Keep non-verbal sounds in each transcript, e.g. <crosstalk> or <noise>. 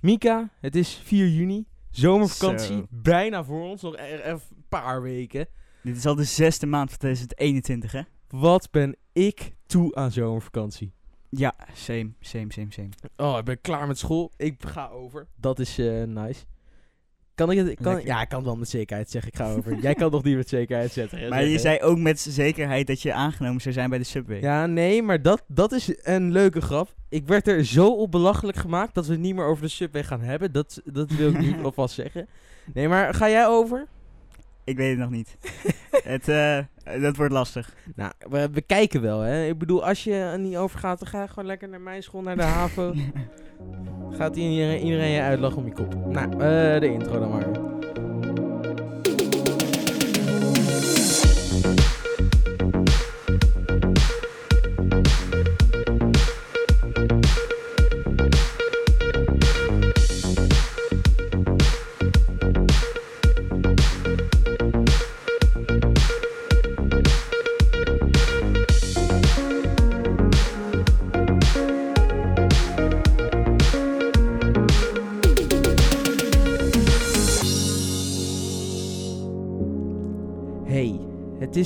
Mika, het is 4 juni. Zomervakantie. Zo. Bijna voor ons. Nog een paar weken. Dit is al de zesde maand van 2021, hè? Wat ben ik toe aan zomervakantie. Ja, same, same, same, same. Oh, ik ben klaar met school. Ik ga over. Dat is eh, nice. Kan ik het? Kan, Lekker. ja, ik kan het wel met zekerheid zeggen. Ik ga over. Jij kan nog niet met zekerheid zetten. Maar je zei ook met zekerheid dat je aangenomen zou zijn bij de Subway. Ja, nee, maar dat, dat is een leuke grap. Ik werd er zo op belachelijk gemaakt dat we het niet meer over de subway gaan hebben. Dat, dat wil ik nu <laughs> alvast zeggen. Nee, maar ga jij over? Ik weet het nog niet. <laughs> het, eh, dat wordt lastig. Nou, we, we kijken wel, hè. Ik bedoel, als je er niet over gaat, dan ga je gewoon lekker naar mijn school, naar de HAVO. <laughs> Gaat iedereen, je uitlachen om je kop. Nou, eh, de intro dan maar.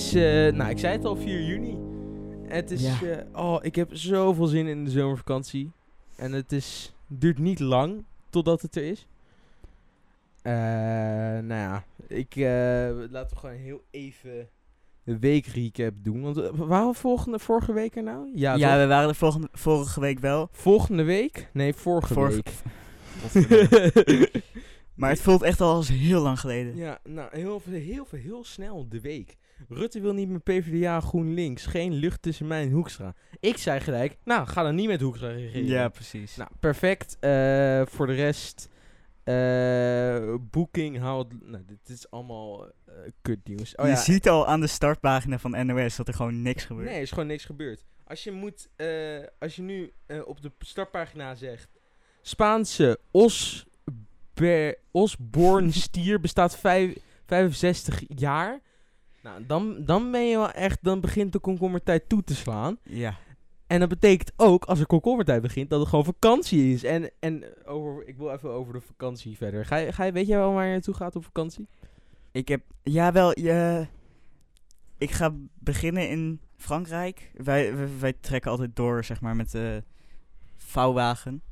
Is, eh, nou, ik zei het al, 4 juni. Het is, Ja. eh, oh, ik heb zoveel zin in de zomervakantie. En het is, duurt niet lang totdat het er is. Eh, nou ja, ik, laten we gewoon heel even de week recap doen. Want waren we volgende, vorige week er nou? Ja, Ja, we waren er volgende, vorige week wel. Volgende week? Nee, vorige Vorige- week. <laughs> Maar het voelt echt al als heel lang geleden. Ja, nou, heel heel veel, heel snel de week. Rutte wil niet met PvdA GroenLinks. Geen lucht tussen mij en Hoekstra. Ik zei gelijk, nou, ga dan niet met Hoekstra regeren. Ja, precies. Nou, perfect. Eh, voor de rest, eh Booking houdt... Nou, dit is allemaal eh kut nieuws. Oh je ja, ziet al aan de startpagina van NOS dat er gewoon niks gebeurt. Nee, er is gewoon niks gebeurd. Als je moet, eh, als je nu eh, op de startpagina zegt, Spaanse Osber, Osborne stier bestaat vijf, 65 jaar. Nou, dan, dan ben je wel echt, dan begint de komkommertijd toe te slaan. Ja. En dat betekent ook, als er komkommertijd begint, dat het gewoon vakantie is. En, en over, ik wil even over de vakantie verder. Ga je, ga je, weet jij wel waar je naartoe gaat op vakantie? Ik heb, ja wel, je, ik ga beginnen in Frankrijk. Wij, wij, wij trekken altijd door, zeg maar, met de vouwwagen.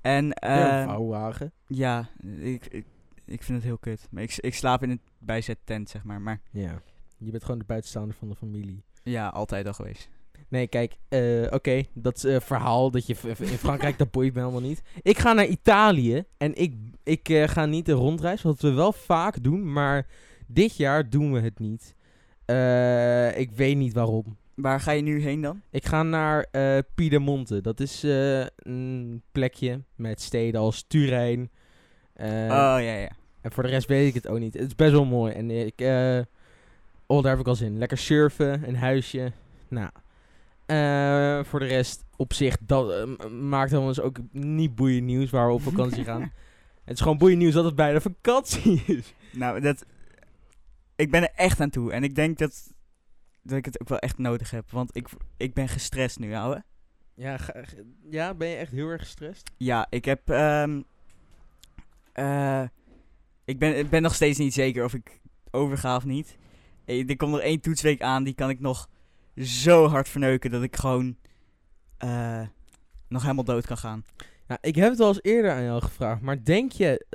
En, ja, eh, vouwwagen. ja, ik, ik, ik vind het heel kut. Maar ik, ik slaap in een bijzettent, zeg maar. Maar Ja. Je bent gewoon de buitenstaander van de familie. ja, altijd al geweest. Nee, kijk, eh, oké, dat eh, verhaal dat je in Frankrijk, dat boeit me helemaal niet. Ik ga naar Italië en ik, ik eh, ga niet de rondreis, wat we wel vaak doen, maar dit jaar doen we het niet. Ik weet niet waarom. Waar ga je nu heen dan? Ik ga naar Piedemonte. Dat is een plekje met steden als Turijn. Eh, oh, ja, ja. en voor de rest weet ik het ook niet. Het is best wel mooi. En ik, eh, oh, daar heb ik al zin. in. Lekker surfen, een huisje. Nou, eh, voor de rest op zich, dat eh, m- maakt ons ook niet boeiend nieuws waar we op vakantie gaan. <laughs> Het is gewoon boeiend nieuws dat het bijna vakantie is. Nou, dat, ik ben er echt aan toe. En ik denk dat, dat ik het ook wel echt nodig heb. Want ik, ik ben gestrest nu, ouwe. Ja, ja, ben je echt heel erg gestrest? Ja, ik heb. ehm, eh, ik, ben, ik ben nog steeds niet zeker of ik overga of niet. Eh, Er komt nog één toetsweek aan, die kan ik nog zo hard verneuken dat ik gewoon eh, nog helemaal dood kan gaan. Ja, ik heb het al eens eerder aan jou gevraagd, maar denk je,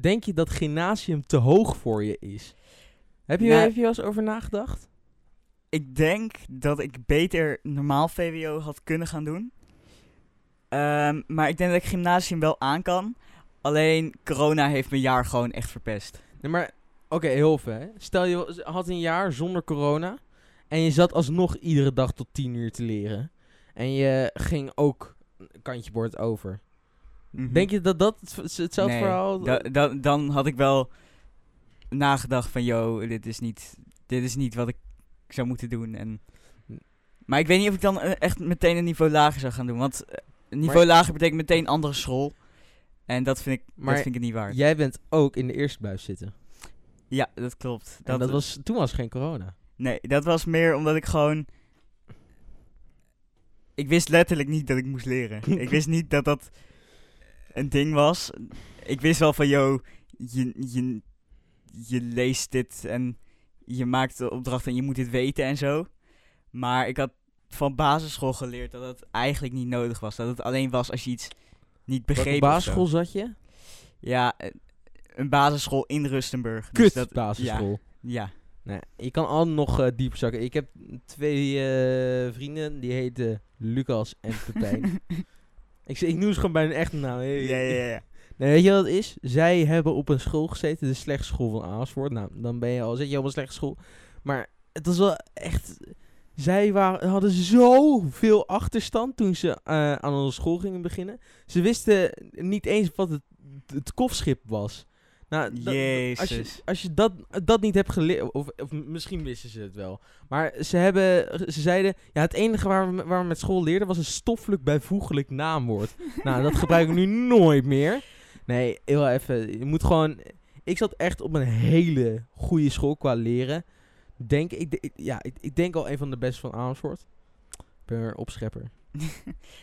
denk je dat gymnasium te hoog voor je is? Heb je, Nou- heb je wel eens over nagedacht? Ik denk dat ik beter normaal VWO had kunnen gaan doen. Ehm, maar ik denk dat ik gymnasium wel aan kan. Alleen corona heeft mijn jaar gewoon echt verpest. Nee, maar oké, heel ver. Stel je had een jaar zonder corona en je zat alsnog iedere dag tot 10 uur te leren. En je ging ook een kantje bord over. Mhm. Denk je dat dat het- het- hetzelfde Nee, verhaal... da- da- dan had ik wel nagedacht van, yo, dit is niet, dit is niet wat ik zou moeten doen. En, maar ik weet niet of ik dan eh, echt meteen een niveau lager zou gaan doen. Want eh, een niveau Maar- lager betekent meteen andere school. En dat vind ik, Maar dat vind ik niet waard. Jij bent ook in de eerste buis zitten. Ja, dat klopt. Dat, dat was, toen was geen corona. Nee, dat was meer omdat ik gewoon... Ik wist letterlijk niet dat ik moest leren. ik wist niet dat dat... een ding was. Ik wist wel van, yo, je, je, je leest dit en je maakt de opdracht en je moet dit weten en zo. Maar ik had van basisschool geleerd dat het eigenlijk niet nodig was. Dat het alleen was als je iets niet Welke zo. basisschool zat je? Ja, eh, een basisschool in Rustenburg. Kut Dus dat, basisschool. Ja, Nee, je kan altijd nog eh, dieper zakken. Ik heb twee eh, vrienden, die heten Lucas en Pepijn. <laughs> ik, ik noem ze gewoon bij hun echte naam. Ja, ja, ja. Nee, weet je wat het is? Zij hebben op een school gezeten, de slechtste school van Amersfoort. Nou, dan ben je al, zit je op een slechte school. Maar het was wel echt... Zij waren, hadden zoveel achterstand toen ze eh, aan onze school gingen beginnen. Ze wisten niet eens wat het, het kofschip was. Nou, dat- als je, Jezus. als je dat, dat niet hebt geleerd, of, of misschien wisten ze het wel. Maar ze, hebben, ze zeiden, ja, het enige waar we, waar we met school leerden was een stoffelijk bijvoeglijk naamwoord. <laughs> nou, dat gebruik ik nu nooit meer. Nee, heel even, je moet gewoon... Ik zat echt op een hele goede school qua leren. Denk, ik, ja, ik, denk al een van de beste van Amersfoort. Ik ben er opschepper. <laughs>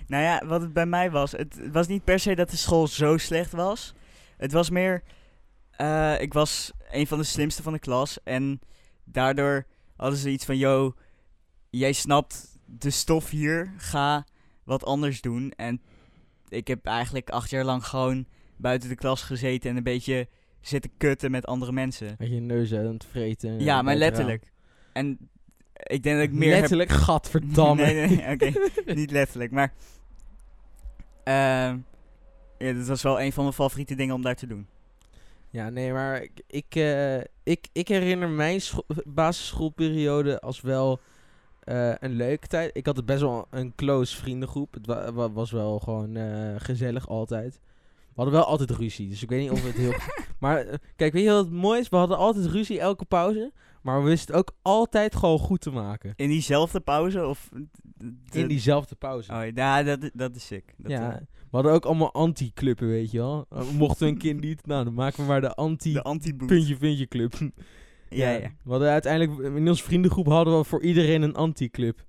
nou ja, wat het bij mij was, het was niet per se dat de school zo slecht was. Het was meer, eh, ik was een van de slimste van de klas en daardoor hadden ze iets van, yo, jij snapt de stof hier, ga wat anders doen. En ik heb eigenlijk acht jaar lang gewoon buiten de klas gezeten en een beetje zitten kutten met andere mensen. Met je neus aan het vreten. Ja, maar letterlijk. En ik denk dat ik meer heb Letterlijk, gadverdamme. Nee, nee, oké. <laughs> Niet letterlijk, maar... ehm ja, dat was wel een van mijn favoriete dingen om daar te doen. Ja, nee, maar ik, ik, eh, ik, ik herinner mijn scho- basisschoolperiode als wel eh, een leuke tijd. Ik had het best wel een close vriendengroep. Het wa- wa- was wel gewoon eh, gezellig altijd. We hadden wel altijd ruzie, dus ik weet niet of het heel... <laughs> maar eh, kijk, weet je wat het mooi is? We hadden altijd ruzie elke pauze. Maar we wisten het ook altijd gewoon goed te maken. In diezelfde pauze? Of de- In diezelfde pauze. Oh ja, dat, dat is sick. Dat, ja, eh, we hadden ook allemaal anti-clubben, weet je wel. Uh, mochten we een kind niet, nou dan maken we maar de de anti-puntje anti-boot. puntje club. Ja, ja. We hadden uiteindelijk, in onze vriendengroep hadden we voor iedereen een anti-club.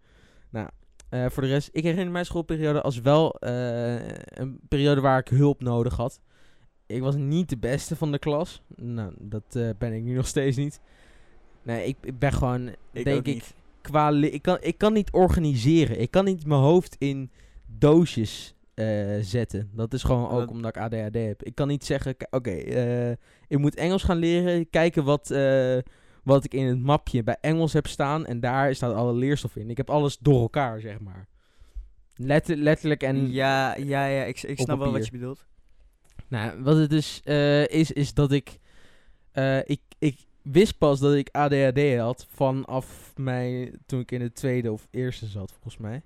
Nou, eh, voor de rest, ik herinner mijn schoolperiode als wel eh, een periode waar ik hulp nodig had. Ik was niet de beste van de klas. Nou, dat eh, ben ik nu nog steeds niet. Nee, ik, ik ben gewoon, Ik denk ik, niet. qua ik, kan, ik kan niet organiseren. Ik kan niet mijn hoofd in doosjes zetten. Dat is gewoon ook Dat- omdat ik ADHD heb. Ik kan niet zeggen, oké, ik moet Engels gaan leren. Kijken wat, wat ik in het mapje bij Engels heb staan. En daar staat alle leerstof in. Ik heb alles door elkaar, zeg maar. Letter, letterlijk en... Ja, ja, ja, ik, ik snap wel wat je bedoelt. Nou, wat het dus eh, is, is dat ik, eh, ik... Ik wist pas dat ik ADHD had vanaf mijn... Toen ik in de tweede of eerste zat, volgens mij.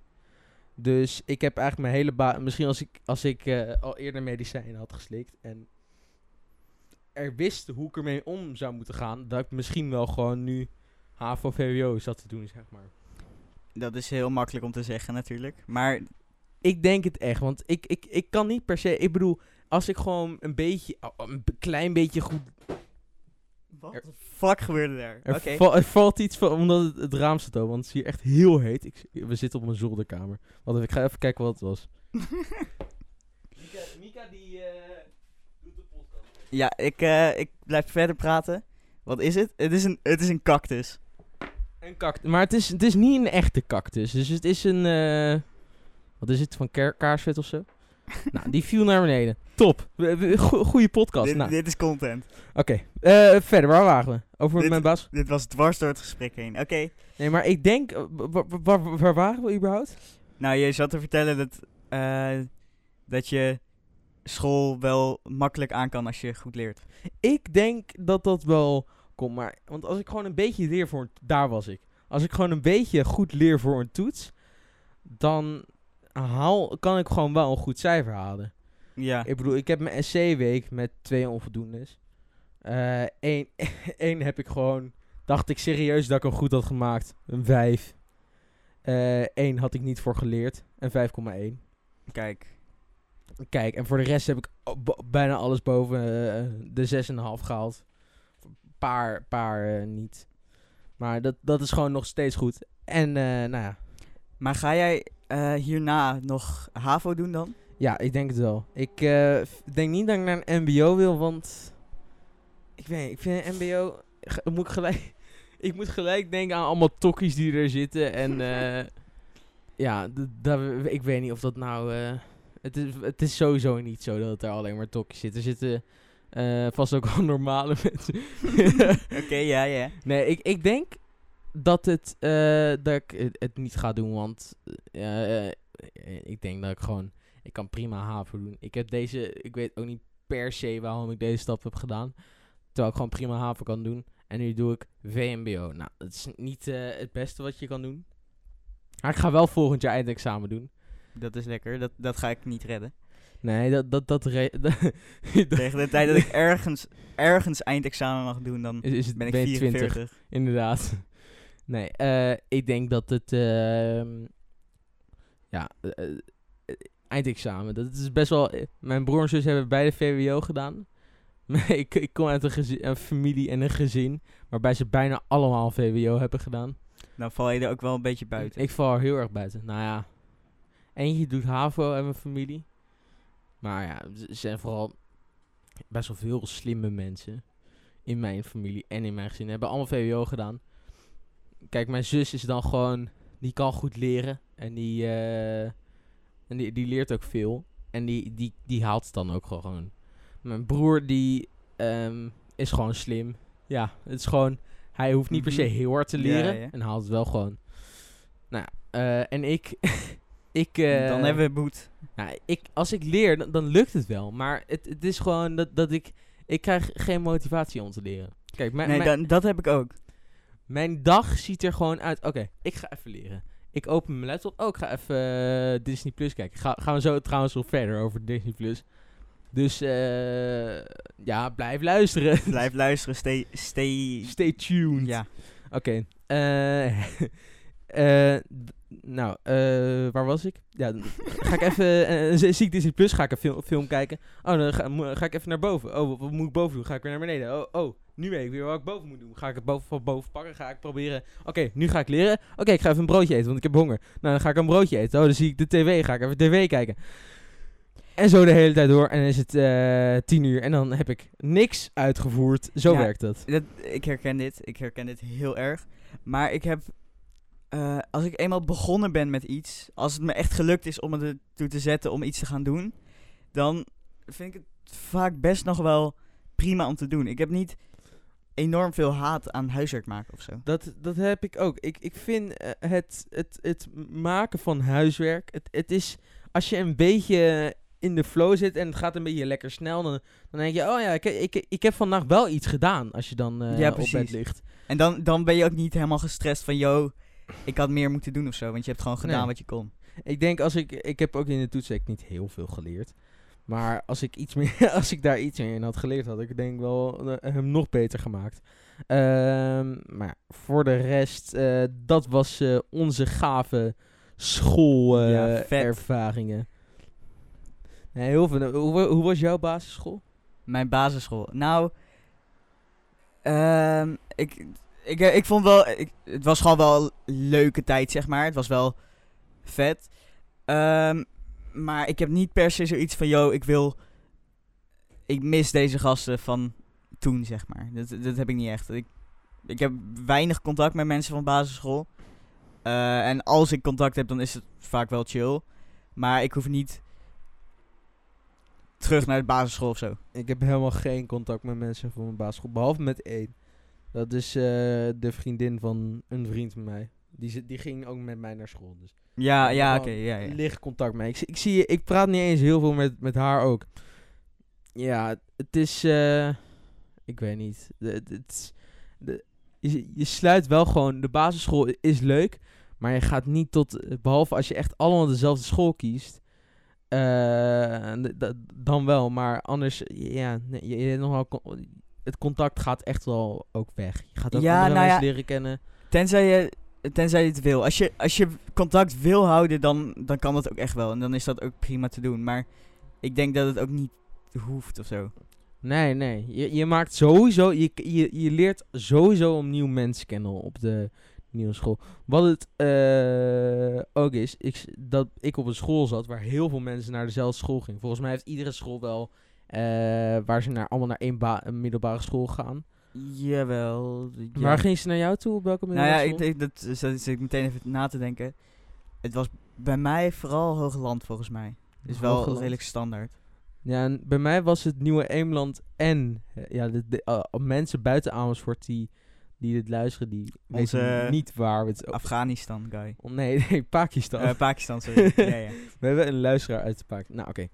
Dus ik heb eigenlijk mijn hele baan... Misschien als ik, als ik eh, al eerder medicijnen had geslikt en er wist hoe ik ermee om zou moeten gaan... Dat ik misschien wel gewoon nu HAVO-VWO zat te doen, zeg maar. Dat is heel makkelijk om te zeggen natuurlijk. Maar Ik denk het echt, want ik, ik, ik kan niet per se... Ik bedoel, als ik gewoon een beetje... oh, Een b- klein beetje goed wat Er- fuck gebeurde daar? Er, er valt iets van, omdat het, het raam staat open, want het is hier echt heel heet. Ik, we zitten op een zolderkamer. Wacht even, ik ga even kijken wat het was. <laughs> Mika, Mika die podcast. Ja, ik, eh, ik blijf verder praten. Wat is het? Het is een, het is een cactus. Een cactus. Maar het is, het is niet een echte cactus. Dus het is een... eh, wat is het? Van kaarsvet of zo? <laughs> nou, die viel naar beneden. Top. We- we- go- Goeie podcast. Dit, nou, dit is content. oké. Eh, verder, waar waren we? Over Dit- mijn baas? Dit was dwars door het gesprek heen. Oké. Nee, maar ik denk... wa- wa- waar, waren we überhaupt? Nou, je zat te vertellen dat, dat je school wel makkelijk aan kan als je goed leert. Ik denk dat dat wel komt. Maar, want als ik gewoon een beetje leer voor een... Daar was ik. Als ik gewoon een beetje goed leer voor een toets... Dan haal, kan ik gewoon wel een goed cijfer halen. Ja. Ik bedoel, ik heb mijn essayweek met twee onvoldoendes. Eh Eén <laughs> één heb ik gewoon... Dacht ik serieus dat ik hem goed had gemaakt. Een 5. Eén had ik niet voor geleerd. Een 5,1. Kijk. Kijk, en voor de rest heb ik bijna alles boven eh, de 6,5 gehaald. Paar, paar eh, niet. Maar dat, dat is gewoon nog steeds goed. En, eh, nou ja. Maar ga jij hierna nog HAVO doen dan? Ja, ik denk het wel. Ik denk niet dat ik naar een mbo wil, want... Ik weet ik vind een mbo... Moet ik, gelijk, <laughs> ik moet gelijk denken aan allemaal tokkies die er zitten. En <laughs> ja, ik weet niet of dat nou... het, is, het is sowieso niet zo dat er alleen maar tokkies zitten. Er zitten eh, vast ook wel <laughs> normale mensen. <laughs> Oké, ja, ja. Nee, ik, ik denk dat, het, eh, dat ik het, het niet ga doen, want eh, ik denk dat ik gewoon, ik kan prima HAVO doen. Ik heb deze, ik weet ook niet per se waarom ik deze stap heb gedaan, terwijl ik gewoon prima HAVO kan doen. En nu doe ik VMBO. Nou, dat is niet het beste wat je kan doen. Maar ik ga wel volgend jaar eindexamen doen. Dat is lekker. Dat, dat ga ik niet redden. Nee, dat, dat, <laughs> dat, Tegen de tijd dat ik ergens, ergens eindexamen mag doen, dan is, is het, ben ik ben je 44. Inderdaad. <laughs> Nee, eh, ik denk dat het. ehm, ja, eh, eh, eindexamen. Dat is best wel. Mijn broer en zus hebben beide VWO gedaan. <laughs> Ik, ik kom uit een, een familie en een gezin. waarbij ze bijna allemaal VWO hebben gedaan. Dan val je er ook wel een beetje buiten. Ik val er heel erg buiten. Nou ja. Eentje doet HAVO en mijn familie. Maar ja, ze zijn vooral best wel veel slimme mensen. In mijn familie en in mijn gezin. Hebben allemaal VWO gedaan. Kijk, mijn zus is dan gewoon... Die kan goed leren. En die, eh, en die, die leert ook veel. En die, die, die haalt het dan ook gewoon. Mijn broer, die ehm, is gewoon slim. Ja, het is gewoon... Hij hoeft niet per se Mhm. heel hard te leren. ja. En haalt het wel gewoon. Nou, eh, en ik... <laughs> ik eh, dan hebben we boet. nou, ik, als ik leer, dan, dan lukt het wel. Maar het, het is gewoon dat, dat ik... Ik krijg geen motivatie om te leren. Kijk, mijn, Nee, mijn, dan, dat heb ik ook. mijn dag ziet er gewoon uit... Oké, ik ga even leren. Ik open mijn laptop. Oh, ik ga even eh, Disney Plus kijken. Ga, gaan we zo trouwens nog verder over Disney Plus. Dus eh, ja, blijf luisteren. Blijf luisteren, stay... stay Stay tuned. ja. Oké. eh, eh, <laughs> d- nou, eh, waar was ik? Ja, ga ik even... eh, zie ik Disney Plus, ga ik een film, film kijken. Oh, dan ga, ik even naar boven. Oh, wat, moet ik boven doen? Ga ik weer naar beneden? Oh, oh, nu weet ik weer wat ik boven moet doen. Ga ik het boven, van boven pakken? Ga ik proberen... Oké, nu ga ik leren. Oké, ik ga even een broodje eten, want ik heb honger. Nou, dan ga ik een broodje eten. Oh, dan zie ik de tv. Ga ik even tv kijken. En zo de hele tijd door. En dan is het eh tien uur. En dan heb ik niks uitgevoerd. Zo Ja. werkt dat. Dat, ik herken dit. Ik herken dit heel erg. Maar ik heb... eh, als ik eenmaal begonnen ben met iets... Als het me echt gelukt is om het ertoe te zetten om iets te gaan doen... Dan vind ik het vaak best nog wel prima om te doen. Ik heb niet enorm veel haat aan huiswerk maken of zo. Dat, dat heb ik ook. Ik, ik vind eh, het, het, het maken van huiswerk. Het, het is. Als je een beetje in de flow zit en het gaat een beetje lekker snel. Dan, dan denk je: Oh ja, ik, ik, ik heb vandaag wel iets gedaan. Als je dan eh, Ja, op bed ligt. En dan, dan ben je ook niet helemaal gestrest van... Yo, ik had meer moeten doen of zo. Want je hebt gewoon gedaan Nee. wat je kon. Ik denk als ik. Ik heb ook in de toetsweek niet heel veel geleerd. Maar als ik, iets meer, <laughs> als ik daar iets meer in had geleerd, had ik denk wel eh, hem nog beter gemaakt. Ehm, maar ja, voor de rest, eh, dat was eh, onze gave Ja, schoolervaringen. nee, heel veel. Hoe, hoe was jouw basisschool? Mijn basisschool. Nou, ehm, ik, ik, ik vond wel, het was gewoon wel een leuke tijd, zeg maar. Het was wel vet. Ehm, maar ik heb niet per se zoiets van, yo, ik wil, ik mis deze gasten van toen, zeg maar. Dat, dat heb ik niet echt. Ik, ik heb weinig contact met mensen van basisschool. Eh, en als ik contact heb, dan is het vaak wel chill. Maar ik hoef niet terug naar de basisschool of zo. Ik heb helemaal geen contact met mensen van mijn basisschool, behalve met één. Dat is eh, de vriendin van een vriend van mij. Die, die ging ook met mij naar school. Dus Ja, ja, oké, ja, ja. licht contact mee. Ik, zie- ik zie je, ik praat niet eens heel veel met, met haar ook. Ja, het is, eh, ik weet niet. Het, het is- de, je, je sluit wel gewoon, de basisschool is leuk, maar je gaat niet tot, behalve als je echt allemaal dezelfde school kiest, eh, d- dan wel, maar anders, ja, je, je hebt nog wel, con- het contact gaat echt wel ook weg. Je gaat ook Ja, andere nou ja, mensen leren kennen. Tenzij je, tenzij je het wil. Als je, als je contact wil houden, dan, dan kan dat ook echt wel. En dan is dat ook prima te doen. Maar ik denk dat het ook niet hoeft of zo. Nee, nee. Je, je maakt sowieso, je, je, je leert sowieso een nieuw mens kennen op de nieuwe school. Wat het eh, ook is, ik, dat ik op een school zat waar heel veel mensen naar dezelfde school gingen. Volgens mij heeft iedere school wel waar ze naar, allemaal naar één middelbare school gaan. Jawel. ja. Waar ging ze naar jou toe? Op welke Nou middelbare ja, ik, school? ik, dat zat zit ik meteen even na te denken. Het was bij mij vooral Hoogland volgens mij. Is wel redelijk standaard. Ja, en bij mij was het Nieuwe Eemland en eh, ja, de, de, eh, mensen buiten Amersfoort die, die dit luisteren, die Onze- weten niet waar we het over... Afghanistan guy. Oh, nee, <laughs> nee, Pakistan. Eh, Pakistan, sorry. ja, ja. <laughs> We hebben een luisteraar uit de Pakistan. Nou, oké. Eh,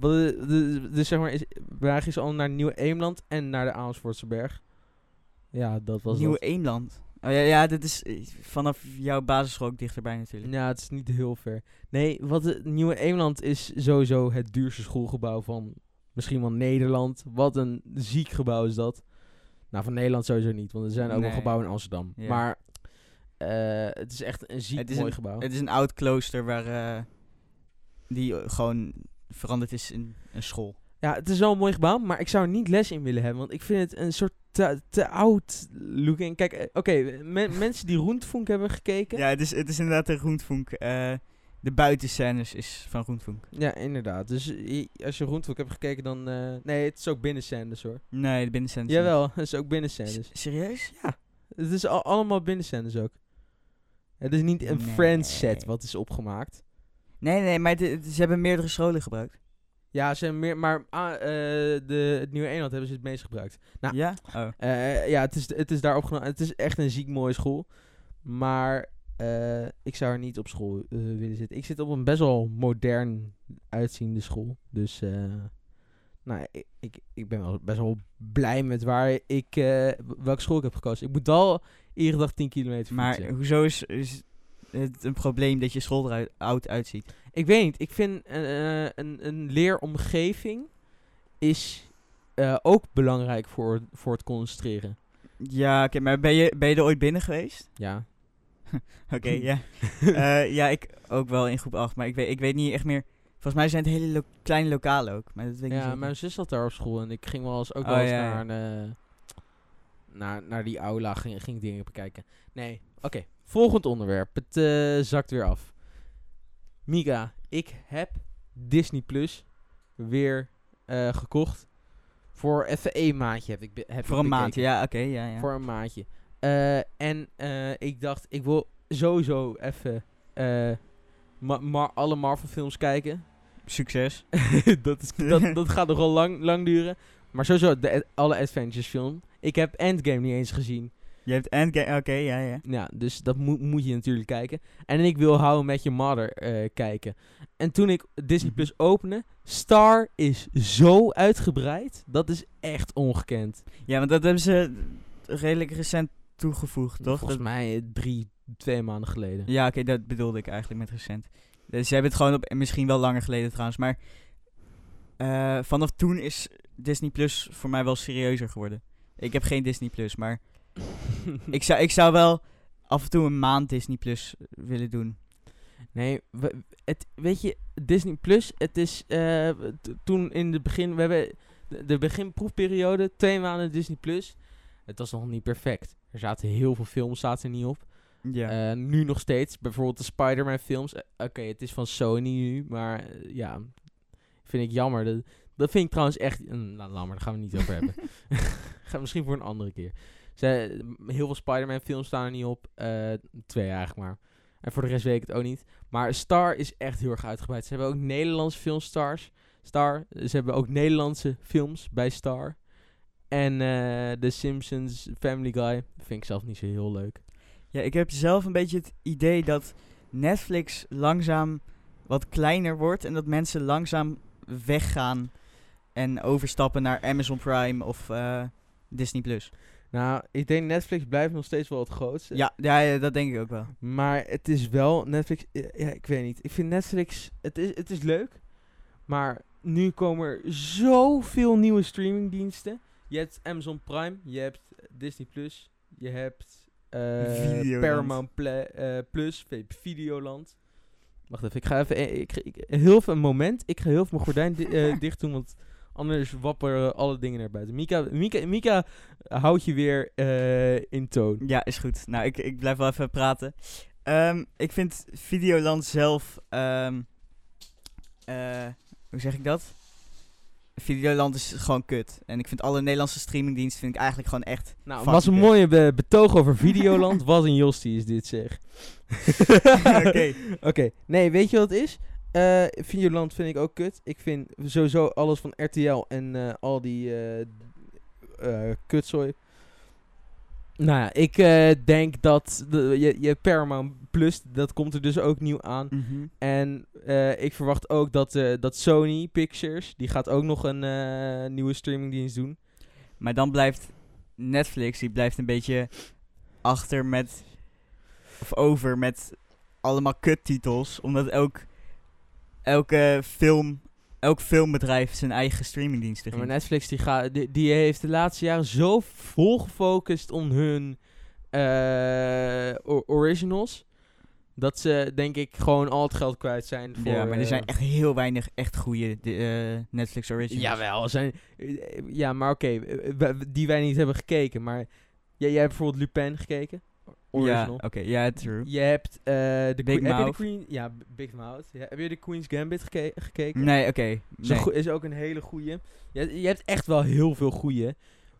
wat de- de- dus zeg maar, is, gingen al naar Nieuwe Eemland en naar de Amersfoortse berg. Ja, dat was Nieuwe dat. Eemland. Oh ja, ja, dit is eh, vanaf jouw basisschool ook dichterbij natuurlijk. Ja, het is niet heel ver. Nee, wat het Nieuwe Eemland is sowieso het duurste schoolgebouw van misschien wel Nederland. Wat een ziek gebouw is dat. Nou, van Nederland sowieso niet, want er zijn ook wel Nee. gebouwen in Amsterdam. Ja. Maar eh, het is echt een ziek is mooi een- gebouw. Het is een oud klooster waar eh, die eh, gewoon veranderd is in een school. Ja, het is wel een mooi gebouw, maar ik zou er niet les in willen hebben. Want ik vind het een soort te, te oud looking. Kijk, eh, oké, men- <laughs> mensen die Roentvonk hebben gekeken. Ja, het is, het is inderdaad een Roentvonk. eh, de buitenscènes is van Roentvonk. Ja, inderdaad. Dus als je Roentvonk hebt gekeken, dan... eh, nee, het is ook binnenscènes hoor. Nee, de binnenscènes. Jawel, het is ook binnenscènes. serieus? Het is al, allemaal binnenscènes ook. Het is niet een Nee. Friends set wat is opgemaakt. Nee, nee, maar ze hebben meerdere scholen gebruikt. Ja, ze hebben meer, maar ah, eh, de, het Nieuwe Eenland hebben ze het meest gebruikt. Nou, Ja? Oh. Eh, ja, het is, het is daar opgenomen. Het is echt een ziek mooie school. Maar eh, ik zou er niet op school eh, willen zitten. Ik zit op een best wel modern uitziende school. Dus eh, nou, ik, ik, ik ben wel best wel blij met waar ik, eh, welke school ik heb gekozen. Ik moet al iedere dag 10 kilometer Maar fietsen. hoezo is, is het een probleem dat je school eruit oud uitziet? Ik weet niet. Ik vind eh, een, een leeromgeving is eh, ook belangrijk voor, voor het concentreren. Ja, oké, maar ben je, ben je er ooit binnen geweest? Ja. <laughs> Oké, ja. Eh, ja, ik ook wel in groep 8, maar ik weet, ik weet niet echt meer. Volgens mij zijn het hele lo- kleine lokalen ook, maar dat weet ik Ja, mijn zus zat daar op school en ik ging wel eens ook Oh, wel eens ja, naar, naar, naar die aula, ging, ging dingen bekijken. Nee, oké. Volgend onderwerp. Het eh, zakt weer af. Mika, ik heb Disney Plus weer eh, gekocht. Voor even één maandje heb ik, heb Voor ik een maand, bekeken. ja, oké, ja, ja. Voor een maandje. Eh, en ik dacht, ik wil sowieso even ma- alle Marvel films kijken. <laughs> Succes. dat, is, dat, <laughs> dat gaat nogal lang, lang duren. Maar sowieso, de, alle Adventures film. Ik heb Endgame niet eens gezien. Je hebt Endgame, oké, ja, ja. Ja, dus dat moet moet je natuurlijk kijken. En ik wil I Met Your Mother eh, kijken. En toen ik Disney Mhm. Plus opende, Star is zo uitgebreid. Dat is echt ongekend. Ja, want dat hebben ze redelijk recent toegevoegd, toch? Volgens mij drie, twee maanden geleden. Ja, oké, dat bedoelde ik eigenlijk met recent. Dus ze hebben het gewoon op, en misschien wel langer geleden trouwens, maar eh, vanaf toen is Disney Plus voor mij wel serieuzer geworden. Ik heb geen Disney Plus, maar ik zou, ik zou wel af en toe een maand Disney Plus willen doen. Nee, we- het, weet je, Disney Plus, het is eh, toen in het begin, we hebben de, de beginproefperiode, twee maanden Disney Plus. Het was nog niet perfect. Er zaten heel veel films zaten er niet op. Ja. Eh, nu nog steeds, bijvoorbeeld de Spider-Man films. Eh, Oké, het is van Sony nu, maar ja, vind ik jammer. Dat, dat vind ik trouwens echt, mm, nou, laat maar, daar gaan we het niet over hebben. <laughs> <laughs> We misschien voor een andere keer. Ze, heel veel Spider-Man films staan er niet op. Eh, twee eigenlijk maar. En voor de rest weet ik het ook niet. Maar Star is echt heel erg uitgebreid. Ze hebben ook Nederlandse filmstars. Star. Ze hebben ook Nederlandse films bij Star. En eh The Simpsons, Family Guy. Vind ik zelf niet zo heel leuk. ja, ik heb zelf een beetje het idee dat Netflix langzaam wat kleiner wordt en dat mensen langzaam weggaan en overstappen naar Amazon Prime of eh, Disney Plus. Nou, ik denk Netflix blijft nog steeds wel het grootste. Ja, ja, ja, dat denk ik ook wel. Maar het is wel Netflix. Ja, ik weet niet. Ik vind Netflix. Het is, het is leuk. Maar nu komen er zoveel nieuwe streamingdiensten. Je hebt Amazon Prime. Je hebt Disney Plus. Je hebt eh, Videoland. Paramount Pla- eh, Plus. Videoland. Wacht even. Ik ga even. Ik, ik, ik- heel even een moment. Ik ga heel even mijn gordijn di- eh, <laughs> dicht doen. Want Anders wapperen alle dingen naar buiten. Mika, Mika, Mika houdt je weer eh, in toon. Ja, is goed. Nou, ik, ik blijf wel even praten. Ehm, ik vind Videoland zelf... ehm, eh, hoe zeg ik dat? Videoland is gewoon kut. En ik vind alle Nederlandse streamingdiensten vind ik eigenlijk gewoon echt... Nou, was een kut. mooie be- betoog over <laughs> Videoland. Wat een Jostie is dit zeg. <laughs> Oké. <laughs> Oké, nee, weet je wat het is? Eh Videoland vind ik ook kut. Ik vind sowieso alles van RTL en eh, al die kutzooi. Nou ja, ik denk dat de, je, je Paramount Plus, dat komt er dus ook nieuw aan. Mhm. En ik verwacht ook dat, dat Sony Pictures, die gaat ook nog een nieuwe streamingdienst doen. Maar dan blijft Netflix, die blijft een beetje achter met... Of over met allemaal kuttitels. Omdat elk, elke film... Elk filmbedrijf zijn eigen streamingdienst Ja, maar. Netflix die, gaat, die, die heeft de laatste jaren zo vol gefocust op hun eh, originals. Dat ze denk ik gewoon al het geld kwijt zijn. Voor, ja, maar er eh, zijn echt heel weinig echt goede eh, Netflix originals. Jawel, zijn, eh, ja, maar oké, eh, die wij niet hebben gekeken. Maar jij, jij hebt bijvoorbeeld Lupin gekeken. Ja, oké, ja, true. Je hebt eh de Big Queen- heb je de Mouth. Queen, ja, Big Mouth. Ja, heb je de Queen's Gambit geke- gekeken? Nee, oké. Nee. goe- is ook een hele goeie. Je, je hebt echt wel heel veel goeie.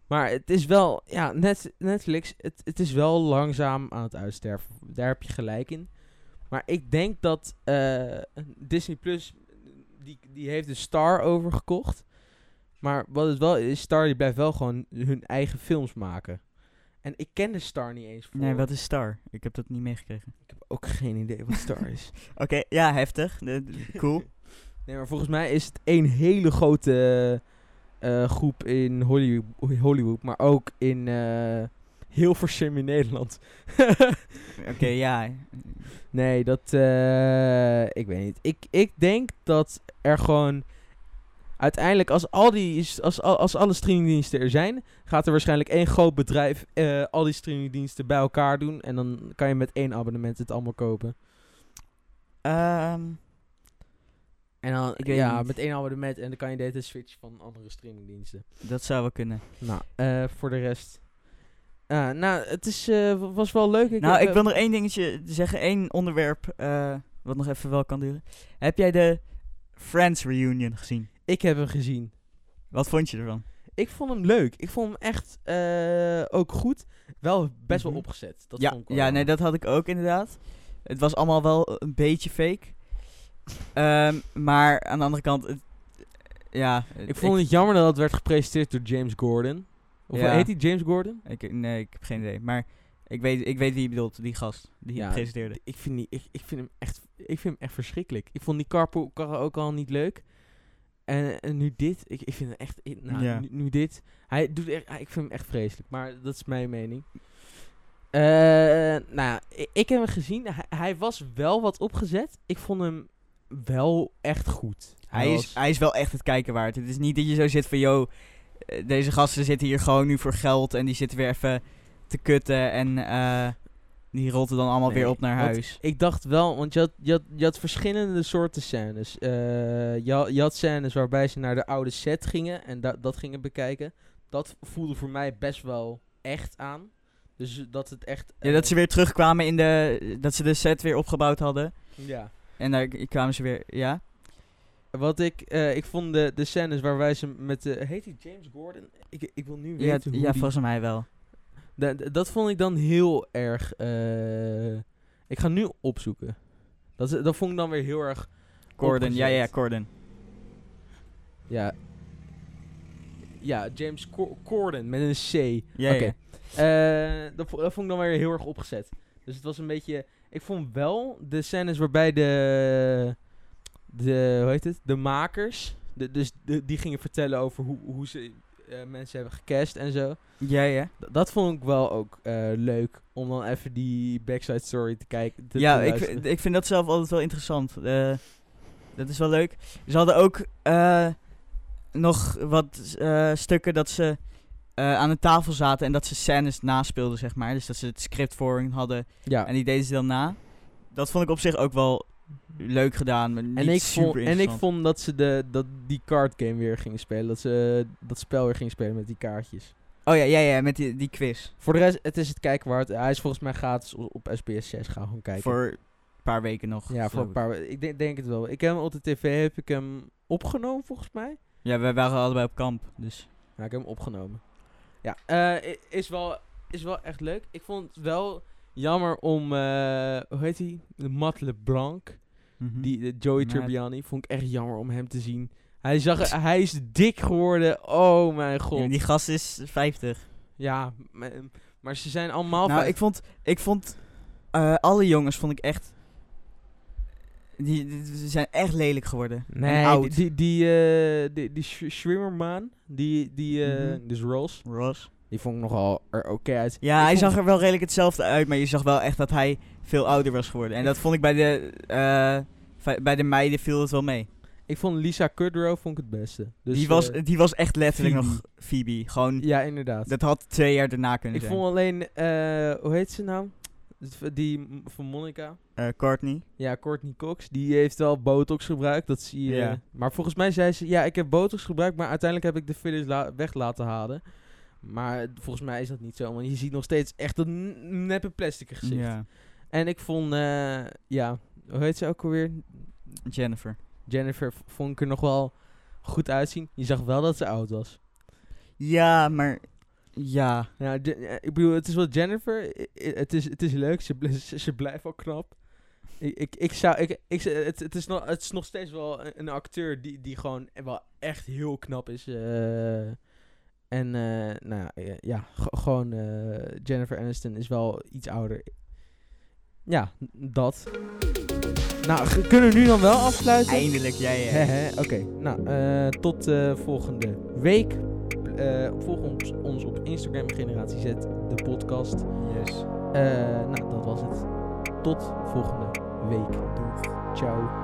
Maar het is wel, ja, net, Netflix, het, het is wel langzaam aan het uitsterven. Daar heb je gelijk in. Maar ik denk dat eh, Disney Plus, die, die heeft de Star overgekocht. Maar wat het wel is, Star die blijft wel gewoon hun eigen films maken. En ik ken de Star niet eens voor. Nee, wat is Star? Ik heb dat niet meegekregen. Ik heb ook <laughs> geen idee wat Star is. <laughs> Oké, ja, heftig. Cool. <laughs> Nee, maar volgens mij is het één hele grote eh, groep in Hollywood, Hollywood, maar ook in eh Hilversum in Nederland. Oké, ja. nee, dat, eh, ik weet niet. Ik, ik denk dat er gewoon, uiteindelijk als, al die, als, al- als alle streamingdiensten er zijn, gaat er waarschijnlijk één groot bedrijf eh, al die streamingdiensten bij elkaar doen. En dan kan je met één abonnement het allemaal kopen. Ehm, En dan, Ik weet ja, niet. met één abonnement en dan kan je deze switchen van andere streamingdiensten. dat zou wel kunnen. Nou, eh, voor de rest. Ah, nou, het is, eh, was wel leuk. nou, heb, ik wil nog één dingetje zeggen. één onderwerp eh, wat nog even wel kan duren. Heb jij de Friends reunion gezien? Ik heb hem gezien. Wat vond je ervan? Ik vond hem leuk. Ik vond hem echt eh, ook goed. Wel best wel Mhm. opgezet. Dat ja, vond ik wel. ja, nee, dat had ik ook inderdaad. Het was allemaal wel een beetje fake. Ehm, maar aan de andere kant, het- ja. Ik vond het jammer dat het werd gepresenteerd door James Gordon. Of Ja. heet hij James Gordon? Ik, nee, ik heb geen idee. Maar ik weet, ik weet wie je bedoelt, die gast die Ja, het presenteerde. Ik vind, die, ik, ik, vind hem echt, ik vind hem echt verschrikkelijk. Ik vond die carpool karren ook al niet leuk. En, en nu dit, ik, ik vind hem echt, nou, Ja. nu, nu dit. Hij doet echt, ik vind hem echt vreselijk, maar dat is mijn mening. Eh, nou, ik, ik heb hem gezien. Hij, hij was wel wat opgezet. Ik vond hem wel echt goed. Hij is, was- hij is wel echt het kijken waard. Het is niet dat je zo zit van, yo, eh, deze gasten zitten hier gewoon nu voor geld en die zitten weer even te kutten en eh, die rolt er dan allemaal Nee, weer op naar huis. Ik dacht wel, want je had, je had, je had verschillende soorten scènes. Eh, je, had, je had scènes waarbij ze naar de oude set gingen en da- dat gingen bekijken. Dat voelde voor mij best wel echt aan. Dus dat het echt... Ja, dat eh, ze weer terugkwamen in de, dat ze de set weer opgebouwd hadden. Ja. En daar kwamen ze weer, ja. Wat ik... eh, ik vond de, de scènes waarbij ze met de... Heet hij James Gordon? Ik, ik wil nu Ja, weten hoe ja die- volgens mij wel. Da- d- dat vond ik dan heel erg... eh, ik ga nu opzoeken. Dat, dat vond ik dan weer heel erg... Corden, ja, ja. Corden. Ja. Ja, James Cor- Corden met een C. Ja, Oké. Eh, dat, dat vond ik dan weer heel erg opgezet. Dus het was een beetje... Ik vond wel de scènes waarbij de... De, hoe heet het? De makers... De, dus de, die gingen vertellen over hoe, hoe ze eh, mensen hebben gecast en zo. Ja, ja. D- dat vond ik wel ook eh, leuk. Om dan even die backside story te kijken. te- ja, te ik, ik vind dat zelf altijd wel interessant. Eh, dat is wel leuk. Ze hadden ook nog wat stukken dat ze aan de tafel zaten en dat ze scènes naspeelden, zeg maar. Dus dat ze het script voor hadden ja. en die deden ze dan na. Dat vond ik op zich ook wel leuk gedaan, maar niet En ik, super vond, en ik vond dat ze de, dat die card game weer gingen spelen. Dat ze dat spel weer gingen spelen met die kaartjes. Oh ja, ja, ja, met die, die quiz. Voor de rest, het is het kijken waard. Hij is volgens mij gratis op, op SBS 6. Ga gewoon kijken. Voor een paar weken nog. ja, voor een paar we- Ik denk, denk het wel. Ik heb hem op de tv heb ik hem opgenomen volgens mij. Ja, wij waren allebei op kamp, dus... Ja, ik heb hem opgenomen. Ja, eh, is, wel, is wel echt leuk. Ik vond het wel jammer om, eh, hoe heet hij? Matt LeBlanc. Mhm. Die, de Joey. Tribbiani. Vond ik echt jammer om hem te zien. Hij, zag, er- hij is dik geworden. Oh mijn Ja, god. maar die gast is 50. Ja, maar, maar ze zijn allemaal... nou, ik vond, ik vond eh, alle jongens vond ik echt, die, die, die zijn echt lelijk geworden. en Nee, oud. die, die, eh, die, die Schwimmerman, die, die, eh, Mhm. dus Ross, Ross. die vond ik nogal er oké uit. Ja, Ik hij zag er wel redelijk hetzelfde uit, maar je zag wel echt dat hij veel ouder was geworden. En dat vond ik bij de, eh, bij de meiden viel het wel mee. Ik vond Lisa Kudrow vond ik het beste. Dus, die, was, eh, die was echt letterlijk Phoebe. nog Phoebe. Gewoon, ja, inderdaad. dat had twee jaar daarna kunnen ik zijn. vond alleen, eh, hoe heet ze nou? Die van Monica. Eh, Courtney. Ja, Courtney Cox. Die heeft wel botox gebruikt. Dat zie je. Ja. Maar volgens mij zei ze, ja, ik heb botox gebruikt, maar uiteindelijk heb ik de fillers la- weg laten halen. Maar volgens mij is dat niet zo, want je ziet nog steeds echt een neppe plastic gezicht. Ja, En ik vond, ja, hoe heet ze ook alweer? Jennifer. Jennifer vond ik er nog wel goed uitzien. Je zag wel dat ze oud was. Ja, maar... Ja. Ja, eh, ik bedoel, het is wel Jennifer. Het is, het is leuk. Ze, ze, ze blijft wel knap. Ik, ik, ik zou, ik, ik, het, het, is nog, het is nog steeds wel een, acteur die, die gewoon wel echt heel knap is. eh. en, eh, nou ja, ja, gewoon Jennifer Aniston is wel iets ouder. Ja, dat. Nou, kunnen we nu dan wel afsluiten? Eindelijk, jij. Ja. Oké, nou, eh, tot eh, volgende week. Uh, volg ons, ons, op Instagram, Generatie Z, de podcast. Yes. nou, dat was het. Tot volgende week. Doeg. Ciao.